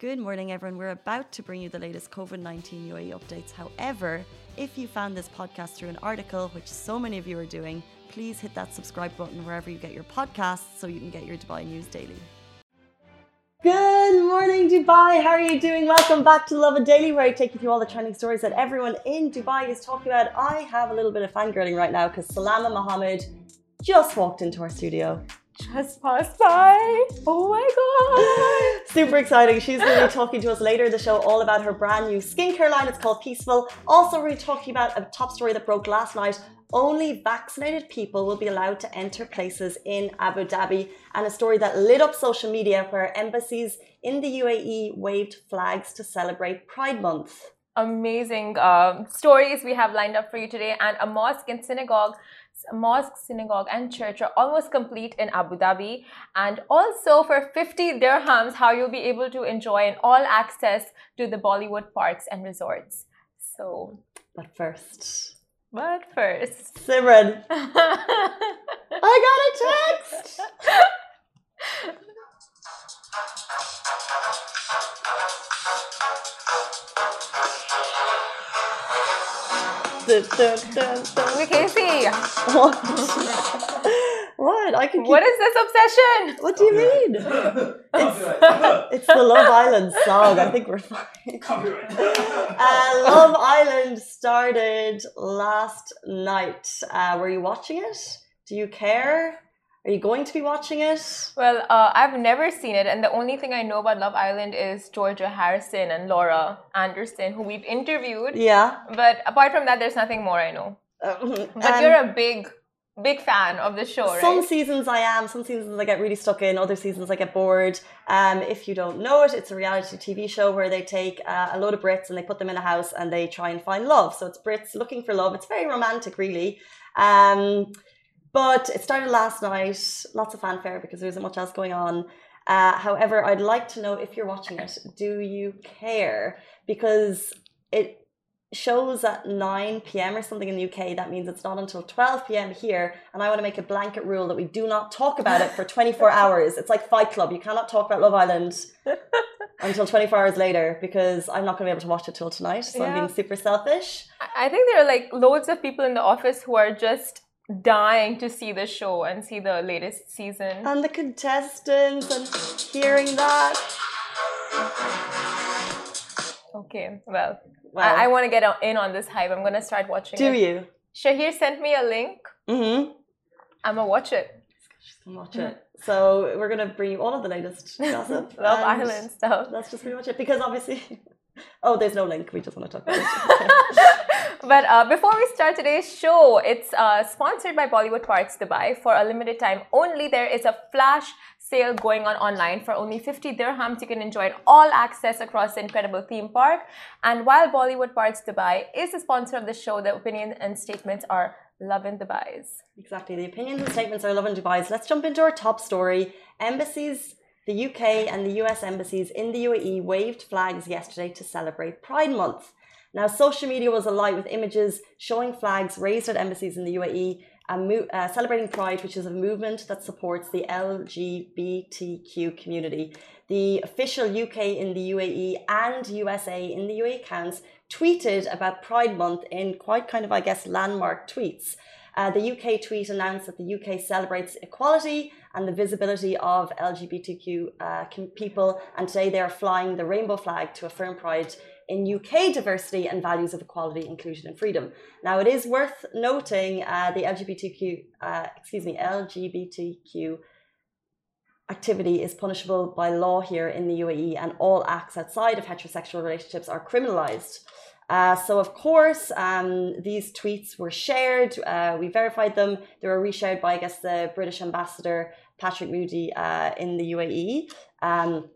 Good morning, everyone. We're about to bring you the latest COVID 19 UAE updates. However, if you found this podcast through an article, which so many of you are doing, please hit that subscribe button wherever you get your podcasts so you can get your Dubai news daily. Good morning, Dubai. How are you doing? Welcome back to Lovin Daily, where I take you through all the trending stories that everyone in Dubai is talking about. I have a little bit of fangirling right now because Salama Mohammed just walked into our studio just passed by. Oh my god. Super exciting. She's going to be talking to us later in the show all about her brand new skincare line. It's called Peacefull. Also, we're talking about a top story that broke last night. Only vaccinated people will be allowed to enter places in Abu Dhabi, and a story that lit up social media where embassies in the UAE waved flags to celebrate Pride Month amazing um, stories we have lined up for you today and a mosque and synagogue mosque, synagogue, and church are almost complete in Abu Dhabi. And also for 50 dirhams, how you'll be able to enjoy an all access to the Bollywood parks and resorts. So, but first, but first, Simran, I got a text. Dun, dun, dun, dun. We can. What? what? I can. Keep... What is this obsession? What do you mean? it's, it's the Love Island song. I think we're fine. Uh, Love Island started last night. Uh, were you watching it? Do you care? Are you going to be watching it? Well, uh, I've never seen it, and the only thing I know about Love Island is Georgia Harrison and Laura Anderson, who we've interviewed. Yeah. But apart from that, there's nothing more I know. Um, but you're a big, big fan of the show, right? Some seasons I am. Some seasons I get really stuck in. Other seasons I get bored. Um, if you don't know it, it's a reality TV show where they take uh, a load of Brits and they put them in a house and they try and find love. So it's Brits looking for love. It's very romantic, really. Um, but it started last night, lots of fanfare because there isn't much else going on. Uh, however, I'd like to know if you're watching it, do you care? Because it shows at 9 p.m. or something in the UK. That means it's not until 12 p.m. here. And I want to make a blanket rule that we do not talk about it for 24 hours. It's like Fight Club. You cannot talk about Love Island until 24 hours later because I'm not going to be able to watch it till tonight. So yeah. I'm being super selfish. I think there are like loads of people in the office who are just dying to see the show and see the latest season. And the contestants and hearing that. Okay, well, I, I want to get in on this hype. I'm going to start watching Do it. you? Shahir sent me a link. Mm-hmm. I'm going to watch it. She's going to watch it. So we're going to bring you all of the latest gossip. Love Island stuff. That's just pretty much it. Because obviously... Oh, there's no link. We just want to talk about it. but uh, before we start today's show, it's uh, sponsored by Bollywood Parks Dubai. For a limited time only, there is a flash sale going on online. For only 50 dirhams, you can enjoy all access across the incredible theme park. And while Bollywood Parks Dubai is the sponsor of the show, the opinions and statements are Lovin Dubai's. Exactly. The opinions and statements are Lovin Dubai's. Let's jump into our top story. Embassies the UK and the US embassies in the UAE waved flags yesterday to celebrate Pride Month. Now, social media was alight with images showing flags raised at embassies in the UAE uh, celebrating Pride, which is a movement that supports the LGBTQ community. The official UK in the UAE and USA in the UAE accounts tweeted about Pride Month in quite kind of, I guess, landmark tweets. Uh, the UK tweet announced that the UK celebrates equality and the visibility of LGBTQ uh, people, and today they are flying the rainbow flag to affirm pride in UK diversity and values of equality, inclusion, and freedom. Now, it is worth noting uh, the LGBTQ, uh, excuse me, LGBTQ activity is punishable by law here in the UAE, and all acts outside of heterosexual relationships are criminalized. Uh, so, of course, um, these tweets were shared. Uh, we verified them. They were reshared by, I guess, the British ambassador, Patrick Moody, uh, in the UAE. Um,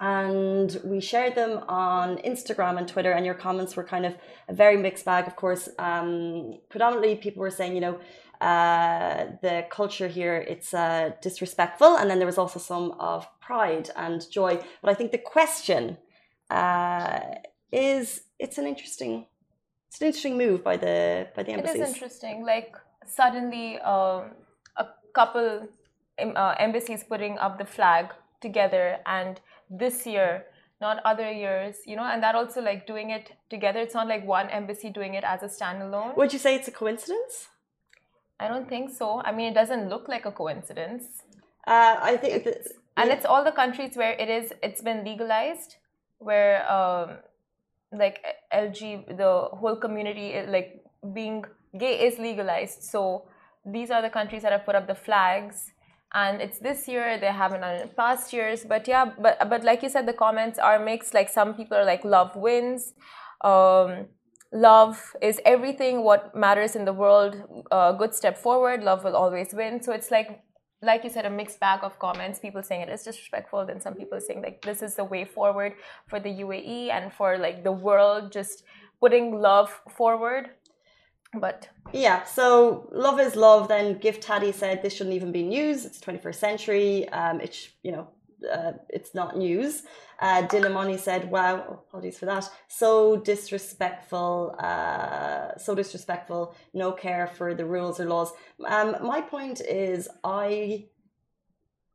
and we shared them on Instagram and Twitter, and your comments were kind of a very mixed bag. Of course, um, predominantly people were saying, you know, uh, the culture here it's uh, disrespectful, and then there was also some of pride and joy. But I think the question uh, is it's an interesting it's an interesting move by the by the embassies. It is interesting. Like suddenly, um, a couple um, uh, embassies putting up the flag together, and this year not other years, you know, and that also like doing it together. It's not like one embassy doing it as a standalone. Would you say it's a coincidence? I don't think so. I mean, it doesn't look like a coincidence. Uh, I think, it's, and it's all the countries where it is. It's been legalized, where um, like LG, the whole community, like being gay is legalized. So these are the countries that have put up the flags and it's this year they haven't done it in past years but yeah but but like you said the comments are mixed. Like some people are like love wins. Um, love is everything. What matters in the world a uh, good step forward love will always win. So it's like like you said a mixed bag of comments. People saying it is disrespectful then some people saying like this is the way forward for the uae and for like the world just putting love forward but yeah so love is love then gift taddy said this shouldn't even be news it's 21st century um it's you know uh, it's not news. Uh said wow oh, apologies for that so disrespectful uh so disrespectful no care for the rules or laws. Um my point is i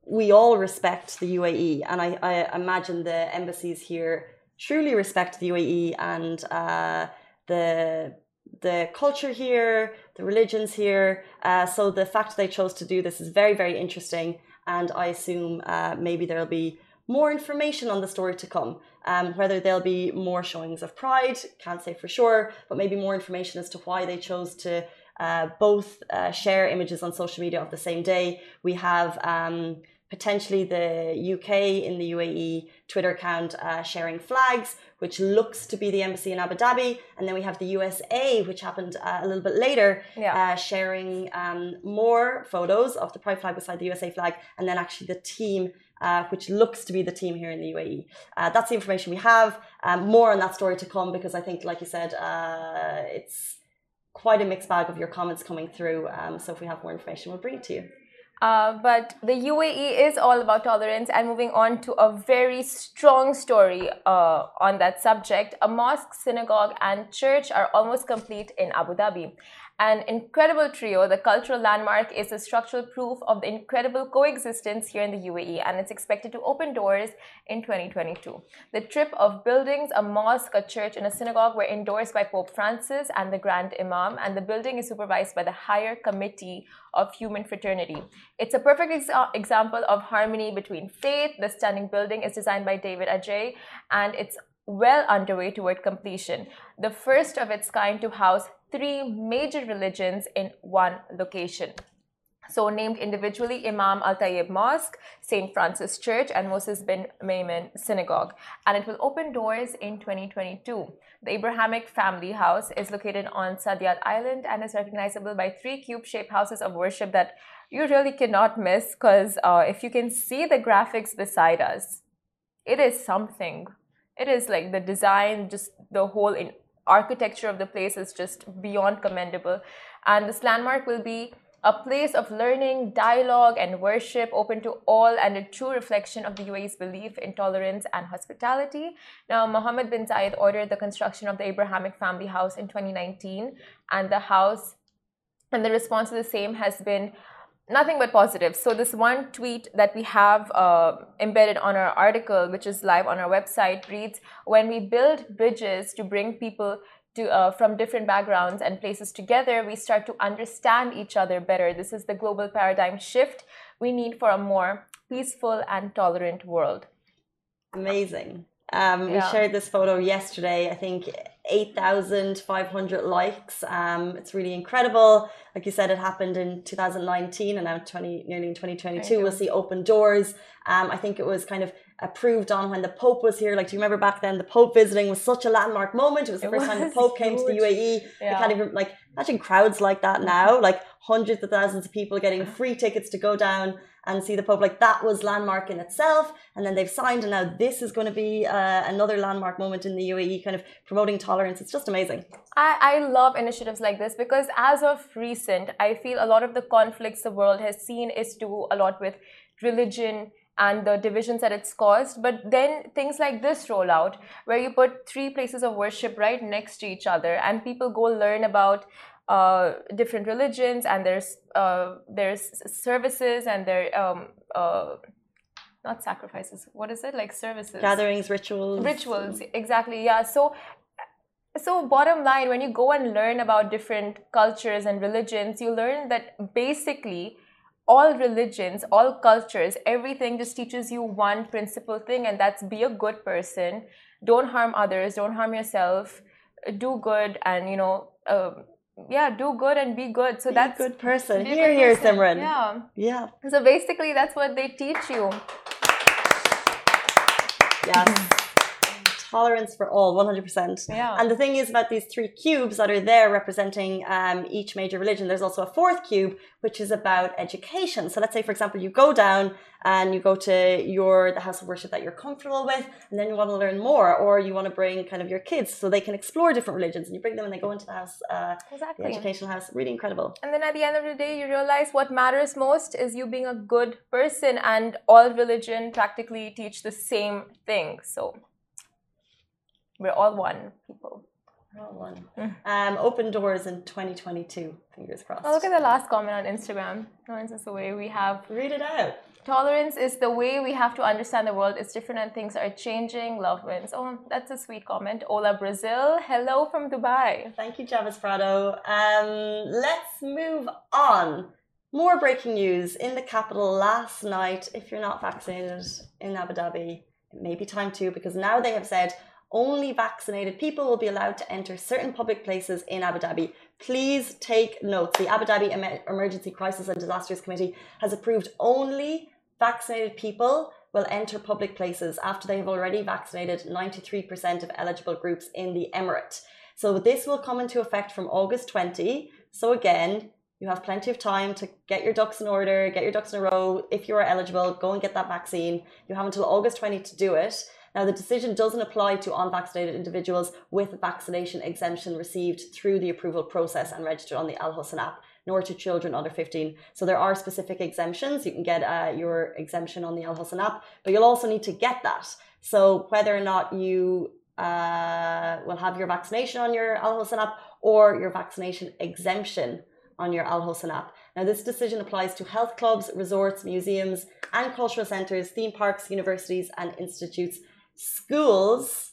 we all respect the UAE and I, I imagine the embassies here truly respect the UAE and uh the the culture here, the religions here. Uh, so the fact they chose to do this is very, very interesting. And I assume uh, maybe there'll be more information on the story to come. Um, whether there'll be more showings of pride, can't say for sure, but maybe more information as to why they chose to uh, both uh, share images on social media of the same day. We have um, potentially the UK in the UAE Twitter account uh, sharing flags which looks to be the embassy in Abu Dhabi. And then we have the USA, which happened uh, a little bit later, yeah. uh, sharing um, more photos of the pride flag beside the USA flag, and then actually the team. Uh, which looks to be the team here in the UAE. Uh, that's the information we have. Um, more on that story to come because I think, like you said, uh, it's quite a mixed bag of your comments coming through. Um, so if we have more information, we'll bring it to you. Uh, but the UAE is all about tolerance. And moving on to a very strong story uh, on that subject, a mosque, synagogue, and church are almost complete in Abu Dhabi. An incredible trio, the cultural landmark is a structural proof of the incredible coexistence here in the UAE and it's expected to open doors in 2022. The trip of buildings, a mosque, a church, and a synagogue were endorsed by Pope Francis and the Grand Imam, and the building is supervised by the Higher Committee of Human Fraternity. It's a perfect ex example of harmony between faith. The stunning building is designed by David Adjaye and it's well underway toward completion. The first of its kind to house three major religions in one location. So, named individually Imam Al Tayyib Mosque, St. Francis Church, and Moses bin Maimon Synagogue. And it will open doors in 2022. The Abrahamic family house is located on Saadiyat Island and is recognizable by three cube shaped houses of worship that you really cannot miss because uh, if you can see the graphics beside us, it is something. It is like the design, just the whole in architecture of the place is just beyond commendable. And this landmark will be a place of learning, dialogue, and worship open to all and a true reflection of the UAE's belief in tolerance and hospitality. Now, Mohammed bin Zayed ordered the construction of the Abrahamic family house in 2019, and the house and the response to the same has been nothing but positive. So this one tweet that we have uh, embedded on our article, which is live on our website, reads: "When we build bridges to bring people." To, uh, from different backgrounds and places together, we start to understand each other better. This is the global paradigm shift we need for a more peaceful and tolerant world. Amazing. Um, yeah. We shared this photo yesterday. I think 8,500 likes. Um, it's really incredible. Like you said, it happened in 2019 and now 20, nearly in 2022, we'll see open doors. Um, I think it was kind of approved on when the Pope was here. Like, do you remember back then the Pope visiting was such a landmark moment? It was the it first was time the Pope huge. came to the UAE. Yeah. I can't even, like, imagine crowds like that now, like hundreds of thousands of people getting free tickets to go down and see the Pope. Like that was landmark in itself, and then they've signed, and now this is going to be uh, another landmark moment in the UAE, kind of promoting tolerance. It's just amazing. I, I love initiatives like this because as of recent, I feel a lot of the conflicts the world has seen is to do a lot with religion and the divisions that it's caused. But then things like this roll out, where you put three places of worship right next to each other, and people go learn about uh, different religions and there's uh, there's services and their um, uh, not sacrifices. What is it like? Services, gatherings, rituals, rituals. Exactly. Yeah. So so bottom line when you go and learn about different cultures and religions you learn that basically all religions all cultures everything just teaches you one principal thing and that's be a good person don't harm others don't harm yourself do good and you know uh, yeah do good and be good. So be that's a good person. here here simran. Yeah. Yeah. So basically that's what they teach you. Yes. Tolerance for all, 100%. Yeah. And the thing is about these three cubes that are there representing um, each major religion, there's also a fourth cube, which is about education. So let's say, for example, you go down and you go to your the house of worship that you're comfortable with, and then you want to learn more, or you want to bring kind of your kids so they can explore different religions, and you bring them and they go into the house, uh, exactly. the educational house. Really incredible. And then at the end of the day, you realize what matters most is you being a good person, and all religion practically teach the same thing. So we're all one people. We're all one. Mm. Um, open doors in 2022. Fingers crossed. Oh, look at the last comment on Instagram. Tolerance is the way we have. Read it out. Tolerance is the way we have to understand the world. It's different and things are changing. Love wins. Oh, that's a sweet comment. Ola Brazil. Hello from Dubai. Thank you, Javis Prado. Um, let's move on. More breaking news in the capital last night. If you're not vaccinated in Abu Dhabi, it may be time to because now they have said only vaccinated people will be allowed to enter certain public places in Abu Dhabi. Please take note. The Abu Dhabi Emergency Crisis and Disasters Committee has approved only vaccinated people will enter public places after they have already vaccinated 93% of eligible groups in the emirate. So this will come into effect from August 20. So again, you have plenty of time to get your ducks in order, get your ducks in a row. If you are eligible, go and get that vaccine. You have until August 20 to do it. Now, the decision doesn't apply to unvaccinated individuals with vaccination exemption received through the approval process and registered on the Al Hosn app, nor to children under 15. So there are specific exemptions. You can get uh, your exemption on the Al Hosn app, but you'll also need to get that. So whether or not you uh, will have your vaccination on your Al Hosn app or your vaccination exemption on your Al Hosn app. Now, this decision applies to health clubs, resorts, museums, and cultural centres, theme parks, universities, and institutes schools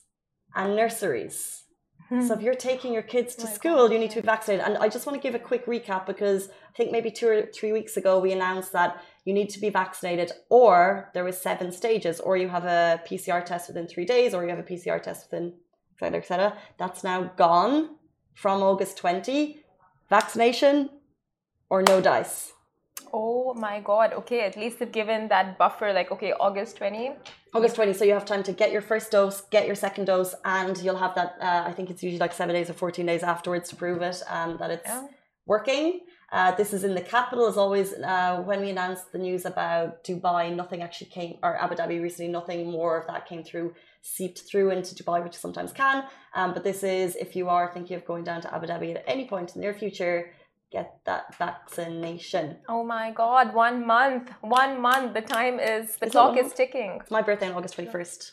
and nurseries. Hmm. So if you're taking your kids to oh school, you need to be vaccinated. And I just want to give a quick recap because I think maybe two or three weeks ago we announced that you need to be vaccinated, or there was seven stages, or you have a PCR test within three days, or you have a PCR test within, etc., etc. That's now gone from August 20. Vaccination or no dice. Oh my god. Okay, at least they've given that buffer like okay, August 20. August 20. So you have time to get your first dose, get your second dose, and you'll have that. Uh, I think it's usually like seven days or 14 days afterwards to prove it um, that it's yeah. working. Uh, this is in the capital, as always. Uh, when we announced the news about Dubai, nothing actually came, or Abu Dhabi recently, nothing more of that came through, seeped through into Dubai, which sometimes can. Um, but this is if you are thinking of going down to Abu Dhabi at any point in the near future, get that vaccination. Oh my God, one month, one month. The time is, the is clock is ticking. It's my birthday on August 21st.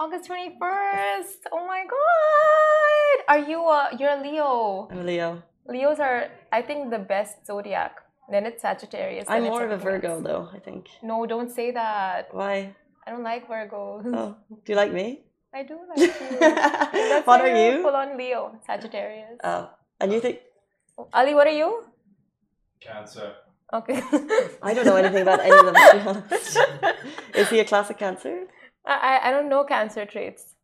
August 21st. Oh my God. Are you a, you're a Leo? I'm a Leo. Leos are, I think, the best zodiac. Then it's Sagittarius. I'm more of a Virgo, though, I think. No, don't say that. Why? I don't like Virgos. Oh, do you like me? I do like you. what are you? Full on Leo, Sagittarius. Oh, and you oh. think Ali, what are you? Cancer. Okay. I don't know anything about any of them, to be honest. Is he a classic cancer? I, I don't know cancer traits.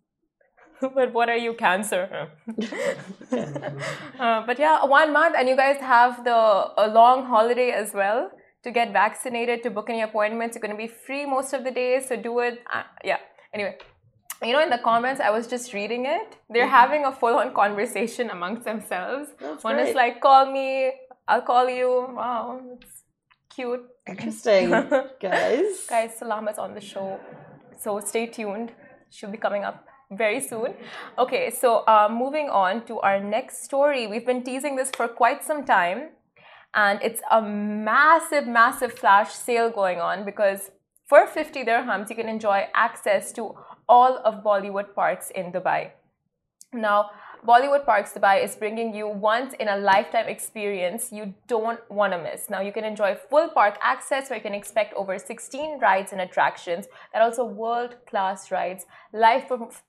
but what are you, cancer? uh, but yeah, one month, and you guys have the a long holiday as well to get vaccinated, to book any appointments. You're going to be free most of the days, so do it. Uh, yeah. Anyway, you know, in the comments, I was just reading it. They're mm-hmm. having a full on conversation amongst themselves. That's One great. is like, call me, I'll call you. Wow, it's cute. Interesting, guys. guys, Salama's on the show. So stay tuned. She'll be coming up very soon. Okay, so uh, moving on to our next story. We've been teasing this for quite some time. And it's a massive, massive flash sale going on because for 50 dirhams, you can enjoy access to all of Bollywood parks in Dubai. Now, Bollywood Parks Dubai is bringing you once in a lifetime experience you don't want to miss. Now you can enjoy full park access where you can expect over 16 rides and attractions and also world class rides, live,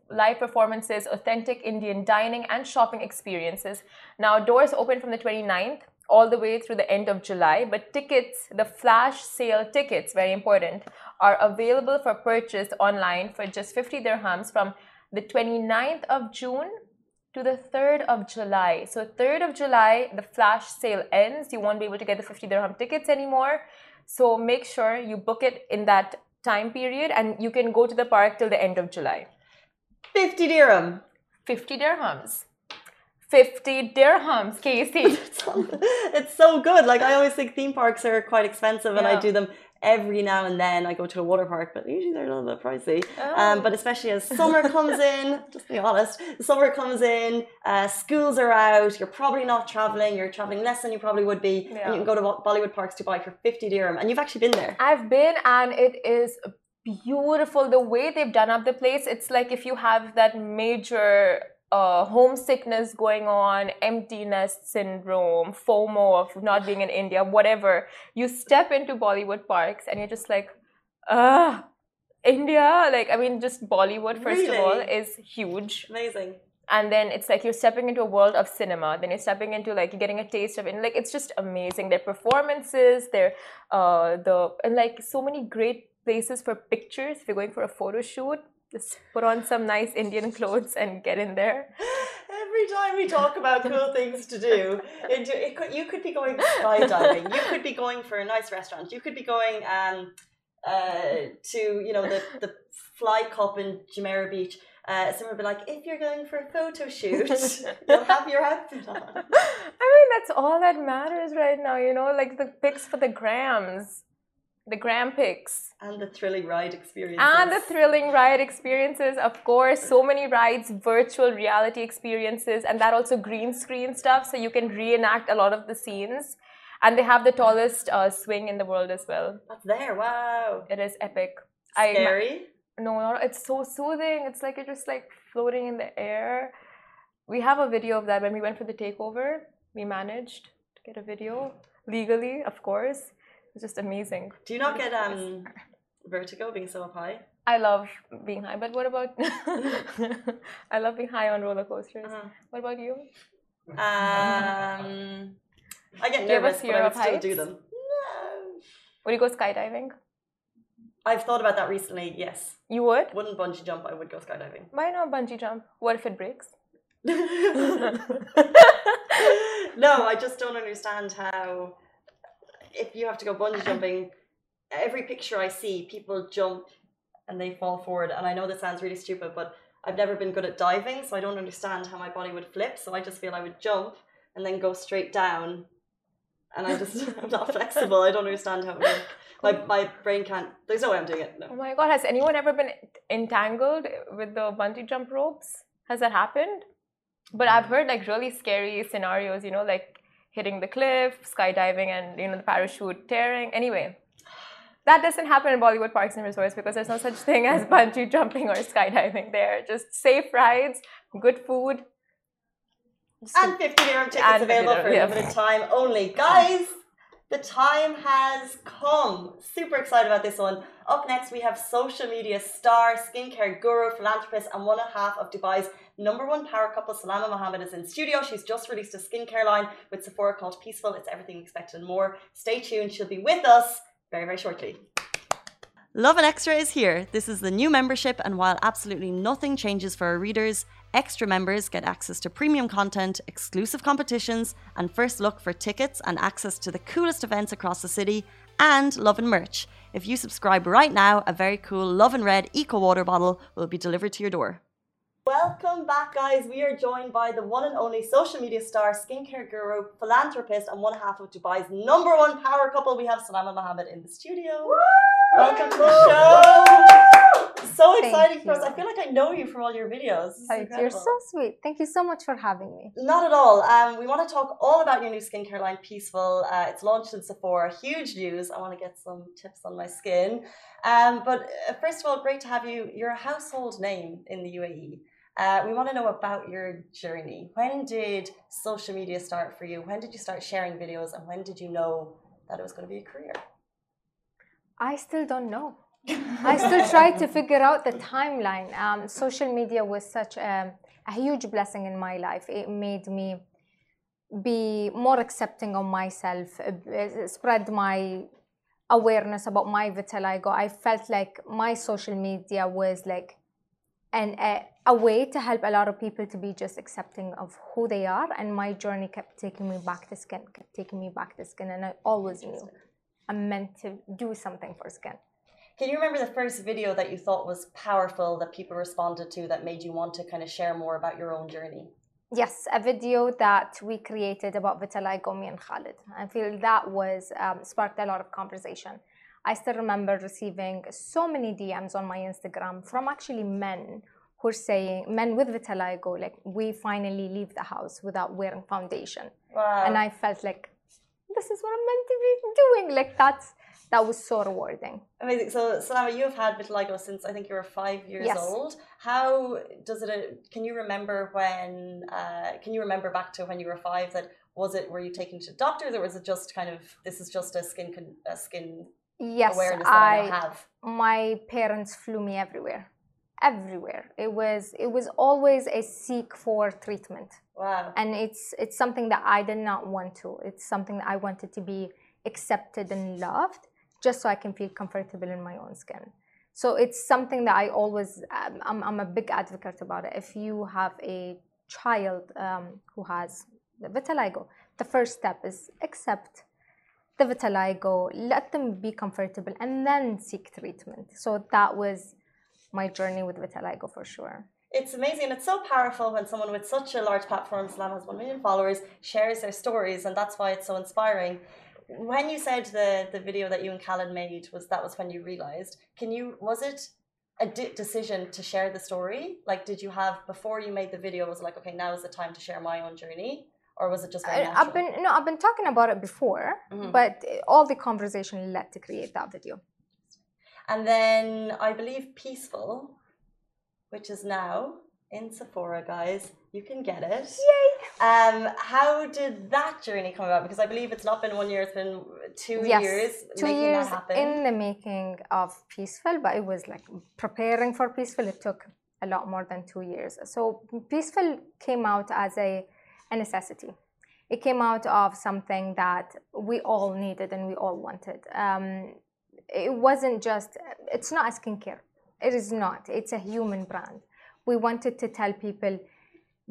live performances, authentic Indian dining and shopping experiences. Now doors open from the 29th all the way through the end of July, but tickets, the flash sale tickets, very important, are available for purchase online for just 50 dirhams from the 29th of June to the 3rd of July. So 3rd of July, the flash sale ends. You won't be able to get the 50 dirham tickets anymore. So make sure you book it in that time period and you can go to the park till the end of July. 50 dirham. 50 dirhams. 50 dirhams, Casey. it's so good. Like I always think theme parks are quite expensive and Yeah. I do them every now and then. I go to a water park, but usually they're a little bit pricey. Oh. Um, but especially as summer comes in, just be honest, summer comes in, uh, schools are out, you're probably not traveling, you're traveling less than you probably would be, and you can go to Bollywood Parks Dubai for 50 dirham. And you've actually been there. I've been and it is beautiful. The way they've done up the place, it's like if you have that major uh, homesickness going on, emptiness syndrome, FOMO of not being in India, whatever, you step into Bollywood parks and you're just like, ah, India. Like, I mean, just Bollywood, first of all, is huge. Amazing. and then it's like you're stepping into a world of cinema then you're stepping into like you're getting a taste of it and like it's just amazing their performances their uh the and like so many great places for pictures if you're going for a photo shoot just put on some nice indian clothes and get in there Every time we talk about cool things to do, it, it could, you could be going skydiving. You could be going for a nice restaurant. You could be going um, uh, to you know the the Fly cop in Jumeirah Beach. Uh, someone would be like, if you're going for a photo shoot, you'll have your outfit on. i mean that's all that matters right now you know like the pics for the grams the Grand pics And the thrilling ride experience. and the thrilling ride experiences of course so many rides virtual reality experiences and that also green screen stuff so you can reenact a lot of the scenes and they have the tallest uh, swing in the world as well That's there. Wow. it is epic Scary. no no it's so soothing it's like you're just like floating in the air we have a video of that when we went for the takeover we managed to get a video legally of course it's just amazing Do you not get um vertigo being so up high? I love being high, but what about? I love being high on roller coasters. Uh-huh. What about you? Um, I get Do you have a nervous, but I would still do them. No. Would you go skydiving? I've thought about that recently. Yes, You would. wouldn't bungee jump. I would go skydiving. Why not bungee jump? What if it breaks? no, I just don't understand how. If you have to go bungee jumping, every picture I see, people jump and they fall forward. And I know that sounds really stupid, but I've never been good at diving, so I don't understand how my body would flip. So I just feel I would jump and then go straight down. And I just, I'm not flexible. I don't understand how it. My, my brain can't, there's no way I'm doing it. Oh my god! Has anyone ever been entangled with the bungee jump ropes? Has that happened? But I've heard like really scary scenarios. You know, like hitting the cliff, skydiving, and you know the parachute tearing. Anyway. That doesn't happen in Bollywood parks and resorts because there's no such thing as bungee jumping or skydiving there. Just safe rides, good food. And 50 dirham tickets available for a limited time only. Guys, the time has come. Super excited about this one. Up next, we have social media star, skincare guru, philanthropist, and one and a half of Dubai's number one power couple, Salama Mohammed, is in studio. She's just released a skincare line with Sephora called Peacefull. It's everything expected and more. Stay tuned. She'll be with us very, very shortly. Lovin Extra is here. This is the new membership, and while absolutely nothing changes for our readers, extra members get access to premium content, exclusive competitions, and first look for tickets and access to the coolest events across the city, and Lovin merch. If you subscribe right now, a very cool Lovin Red Eco Water bottle will be delivered to your door. Welcome back, guys. We are joined by the one and only social media star, skincare guru, philanthropist, and one half of Dubai's number one power couple. We have Salama Mohammed in the studio. Welcome to the show. So exciting for us. I feel like I know you from all your videos. You're so sweet. Thank you so much for having me. Not at all. Um, we want to talk all about your new skincare line, Peacefull. Uh, it's launched in Sephora. Huge news. I want to get some tips on my skin. Um, but uh, first of all, great to have you. You're a household name in the UAE. Uh, we want to know about your journey. When did social media start for you? When did you start sharing videos? And when did you know that it was going to be a career? I still don't know. I still try to figure out the timeline. Um, social media was such a, a huge blessing in my life. It made me be more accepting of myself, uh, spread my awareness about my vitiligo. I felt like my social media was like an, a, a way to help a lot of people to be just accepting of who they are. And my journey kept taking me back to skin, kept taking me back to skin. And I always knew I'm meant to do something for skin. Can you remember the first video that you thought was powerful that people responded to that made you want to kind of share more about your own journey? Yes, a video that we created about vitiligo, me and Khalid. I feel that was um, sparked a lot of conversation. I still remember receiving so many DMs on my Instagram from actually men who are saying, men with vitiligo, like, we finally leave the house without wearing foundation. Wow. And I felt like, this is what I'm meant to be doing. Like, that's that was so rewarding. Amazing. So, Salama, you have had vitiligo since I think you were five years Yes. old. How does it? uh, Can you remember when? Uh, can you remember back to when you were five? That was it? Were you taken to doctors, or was it just kind of this is just a skin con- a skin Yes, awareness that I, I have? my parents flew me everywhere everywhere it was it was always a seek for treatment Wow. and it's it's something that i did not want to it's something that i wanted to be accepted and loved just so i can feel comfortable in my own skin so it's something that i always um, I'm, I'm a big advocate about it if you have a child um, who has vitiligo the first step is accept the vitiligo, let them be comfortable, and then seek treatment. So that was my journey with vitiligo for sure. It's amazing. It's so powerful when someone with such a large platform, Salam has 1 million followers, shares their stories, and that's why it's so inspiring. When you said the, the video that you and Khaled made was that was when you realized, can you, was it a de- decision to share the story? Like, did you have, before you made the video, was it like, okay, now is the time to share my own journey? Or was it just very natural? I've been no, I've been talking about it before, Mhm. but uh, all the conversation led to create that video. And then I believe Peacefull, which is now in Sephora, guys. You can get it. Yay! Um, how did that journey come about? Because I believe it's not been one year; it's been two yes, years two making years that happen. in the making of Peacefull, but it was like preparing for Peacefull. It took a lot more than two years. So Peacefull came out as a, a necessity. It came out of something that we all needed and we all wanted. Um, it wasn't just. It's not a skincare. It is not. It's a human brand. We wanted to tell people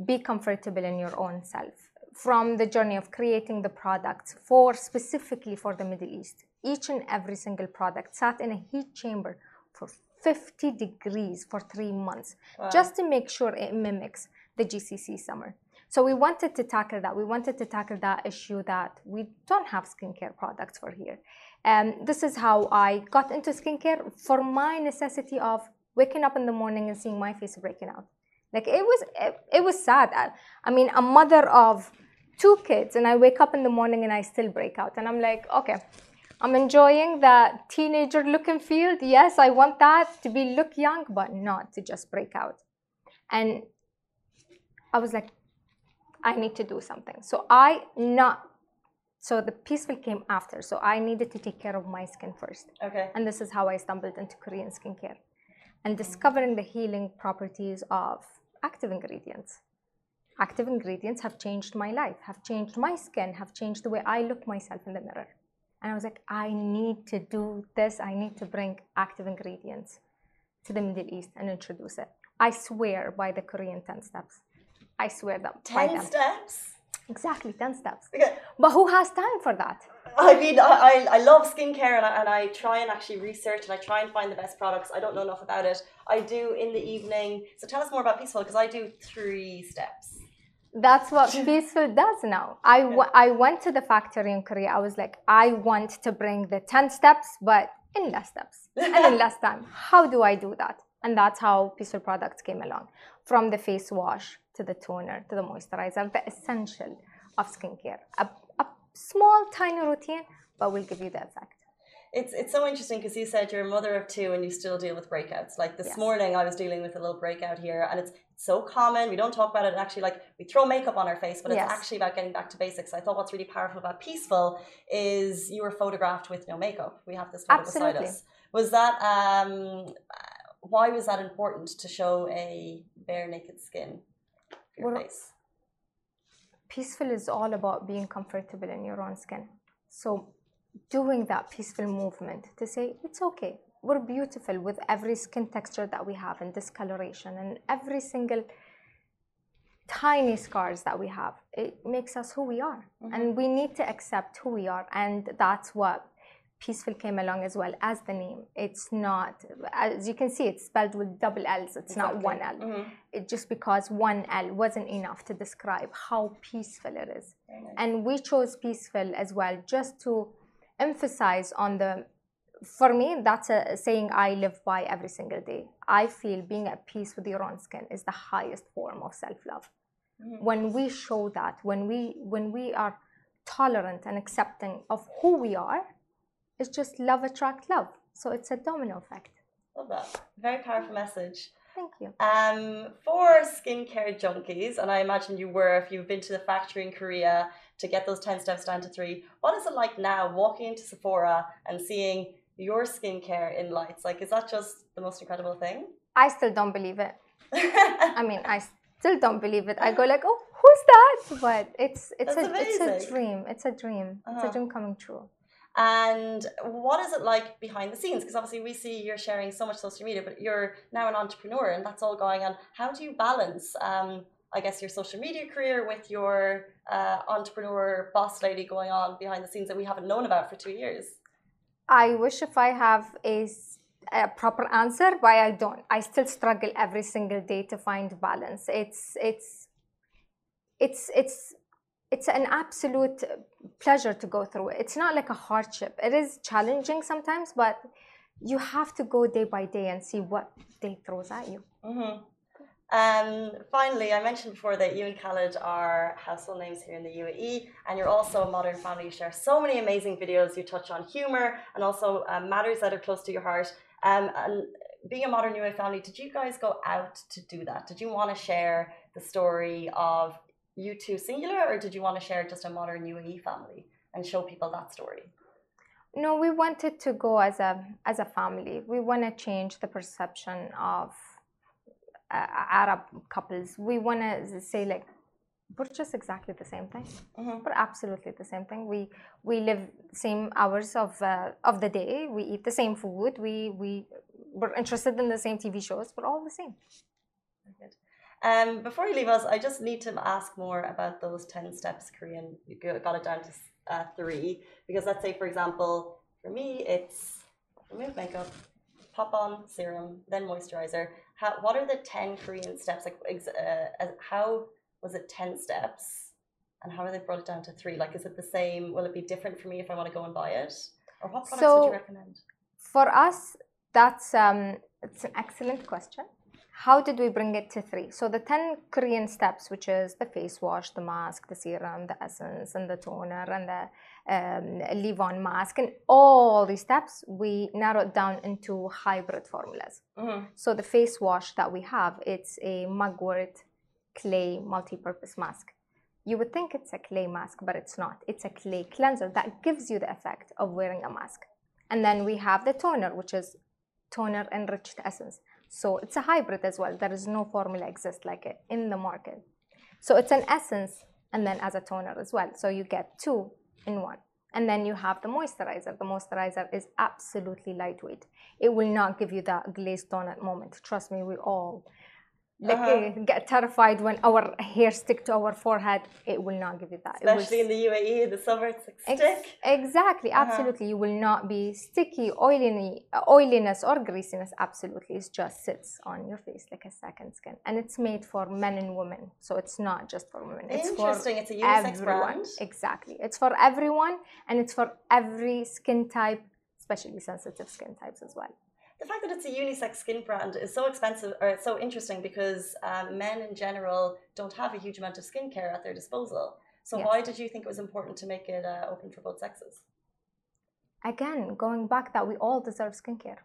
be comfortable in your own self from the journey of creating the products for specifically for the middle east. Each and every single product sat in a heat chamber for 50 degrees for three months just to make sure it mimics the gcc summer. So we wanted to tackle that. We wanted to tackle that issue that we don't have skincare products for here. Um, this is how i got into skincare for my necessity of waking up in the morning and seeing my face breaking out like it was it, it was sad. I, I mean a mother of two kids and i wake up in the morning and i still break out. And i'm like okay i'm enjoying that teenager look and feel. Yes i want that to be look young but not to just break out. And i was like i need to do something. So i not so the Peacefull came after. So i needed to take care of my skin first. Okay. and this is how I stumbled into Korean skincare. And discovering the healing properties of active ingredients. Active ingredients have changed my life, have changed my skin, have changed the way I look myself in the mirror. And I was like, I need to do this. I need to bring active ingredients to the Middle East and introduce it. I swear by the Korean 10 steps. I swear that by Ten them. steps. Exactly, 10 steps. Okay. But who has time for that? I mean, I, I, I love skincare and I, and I try and actually research and I try and find the best products. I don't know enough about it. I do in the evening. So tell us more about Peacefull because I do three steps. That's what Peacefull does now. I, w- I went to the factory in Korea. I was like, I want to bring the 10 steps, but in less steps and in less time. How do I do that? And that's how Peacefull products came along from the face wash to the toner to the moisturizer, the essential of skincare. A, small, tiny routine, but will give you the effect. It's it's so interesting because you said you're a mother of two and you still deal with breakouts. Like this Yes. morning, I was dealing with a little breakout here, and it's so common. We don't talk about it. Actually, like we throw makeup on our face, but it's Yes. actually about getting back to basics. I thought what's really powerful about Peacefull is you were photographed with no makeup. We have this photo beside Absolutely. us. Was that um, why was that important to show a bare naked skin? Your Well, face. Peaceful is all about being comfortable in your own skin. So, doing that peaceful movement to say it's okay, we're beautiful with every skin texture that we have and discoloration and every single tiny scars that we have. It makes us who we are, mm-hmm. and we need to accept who we are, and that's what Peacefull came along as well as the name it's not as you can see it's spelled with double l's it's not one l Mhm. it just because one L wasn't enough to describe how peaceful it is. Nice. And we chose Peacefull as well just to emphasize on the for me that's a saying I live by every single day. I feel being at peace with your own skin is the highest form of self-love. When we show that, when we when we are tolerant and accepting of who we are, it's just love attract love. So it's a domino effect. Love that. Very powerful message. Thank you. Um, for skincare junkies, and I imagine you were if you've been to the factory in Korea to get those 10 steps down to three, what is it like now walking into Sephora and seeing your skincare in lights? Like, is that just the most incredible thing? I still don't believe it. I mean, I still don't believe it. I go like, oh, who's that? But it's it's That's a it's a dream. It's a dream. It's Uh-huh. a dream coming true. And what is it like behind the scenes? Because obviously we see you're sharing so much social media, but you're now an entrepreneur and that's all going on. How do you balance, um, I guess, your social media career with your uh, entrepreneur boss lady going on behind the scenes that we haven't known about for two years? I wish if I have a proper answer, but I don't. I still struggle every single day to find balance. It's it's it's it's it's an absolute pleasure to go through. it. It's not like a hardship. It is challenging sometimes, but you have to go day by day and see what day throws at you. Mm-hmm. Um, finally, I mentioned before that you and Khaled are household names here in the UAE, and you're also a modern family. You share so many amazing videos. You touch on humor and also um, matters that are close to your heart. Um, and being a modern UAE family, did you guys go out to do that? Did you want to share the story of you two singular, or did you want to share just a modern UAE family and show people that story? No, we wanted to go as a as a family. We want to change the perception of uh, Arab couples. We want to say like we're just exactly the same thing. Mhm. We're absolutely the same thing. We we live same hours of uh, of the day. We eat the same food. We we we're interested in the same TV shows. We're all the same. Um, before you leave us, I just need to ask more about those 10 steps Korean. You got it down to uh, three. Because let's say, for example, for me, it's remove makeup, pop on serum, then moisturizer. How, what are the 10 Korean steps? Like, ex- uh, how was it 10 steps? And how are they brought it down to three? Like, is it the same? Will it be different for me if I want to go and buy it? Or what products would you recommend? For us, that's um, it's an excellent question. How did we bring it to three? So the ten Korean steps, which is the face wash, the mask, the serum, the essence, and the toner, and the um, leave-on mask, and all these steps, we narrowed down into hybrid formulas. Mhm. So the face wash that we have, it's a mugwort clay multi-purpose mask. You would think it's a clay mask, but it's not. It's a clay cleanser that gives you the effect of wearing a mask. And then we have the toner, which is toner enriched essence. So it's a hybrid as well. There is no formula exists like it in the market. So it's an essence and then as a toner as well. So you get two in one. And then you have the moisturizer. The moisturizer is absolutely lightweight. It will not give you that glazed donut moment. Trust me, we all like Uh-huh. eh, get terrified when our hair stick to our forehead. It will not give you that. Will Especially in the UAE, the summer, it's like Ex- stick. Exactly, absolutely. You will not be sticky, oily, uh, oiliness or greasiness. Absolutely, it just sits on your face like a second skin, and it's made for men and women. So it's not just for women. It's Interesting. for It's a unisex everyone. brand. Exactly, it's for everyone, and it's for every skin type, especially sensitive skin types as well. The fact that it's a unisex skin brand is so expensive, or it's so interesting because um, men in general don't have a huge amount of skincare at their disposal. So why did you think it was important to make it uh, open for both sexes? again, going back that we all deserve skincare.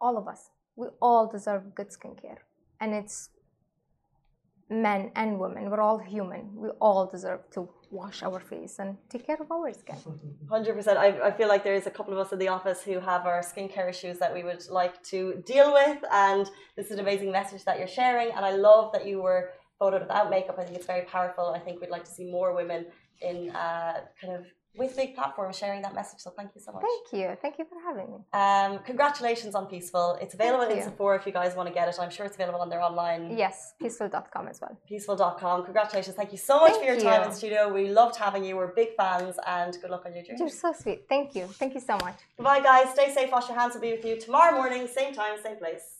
All of us. We all deserve good skincare. And it's men and women. We're all human. We all deserve to wash our face and take care of our skin. Hundred percent. I, I feel like there's a couple of us in the office who have our skincare issues that we would like to deal with, and this is an amazing message that you're sharing. And I love that you were photoed without makeup. I think it's very powerful. I think we'd like to see more women in uh, kind of with big platforms sharing that message. So thank you so much. Thank you. Thank you for having me. Um, congratulations on Peacefull. It's available in. Sephora if you guys want to get it. I'm sure it's available on their online Yes, peacefull.com as well. peacefull.com. Congratulations. Thank you so much Thank for your time you. in studio. We loved having you. We're big fans and good luck on your journey. You're so sweet. Thank you. Thank you so much. Bye, guys. Stay safe. Wash your hands. We'll be with you tomorrow morning, same time, same place.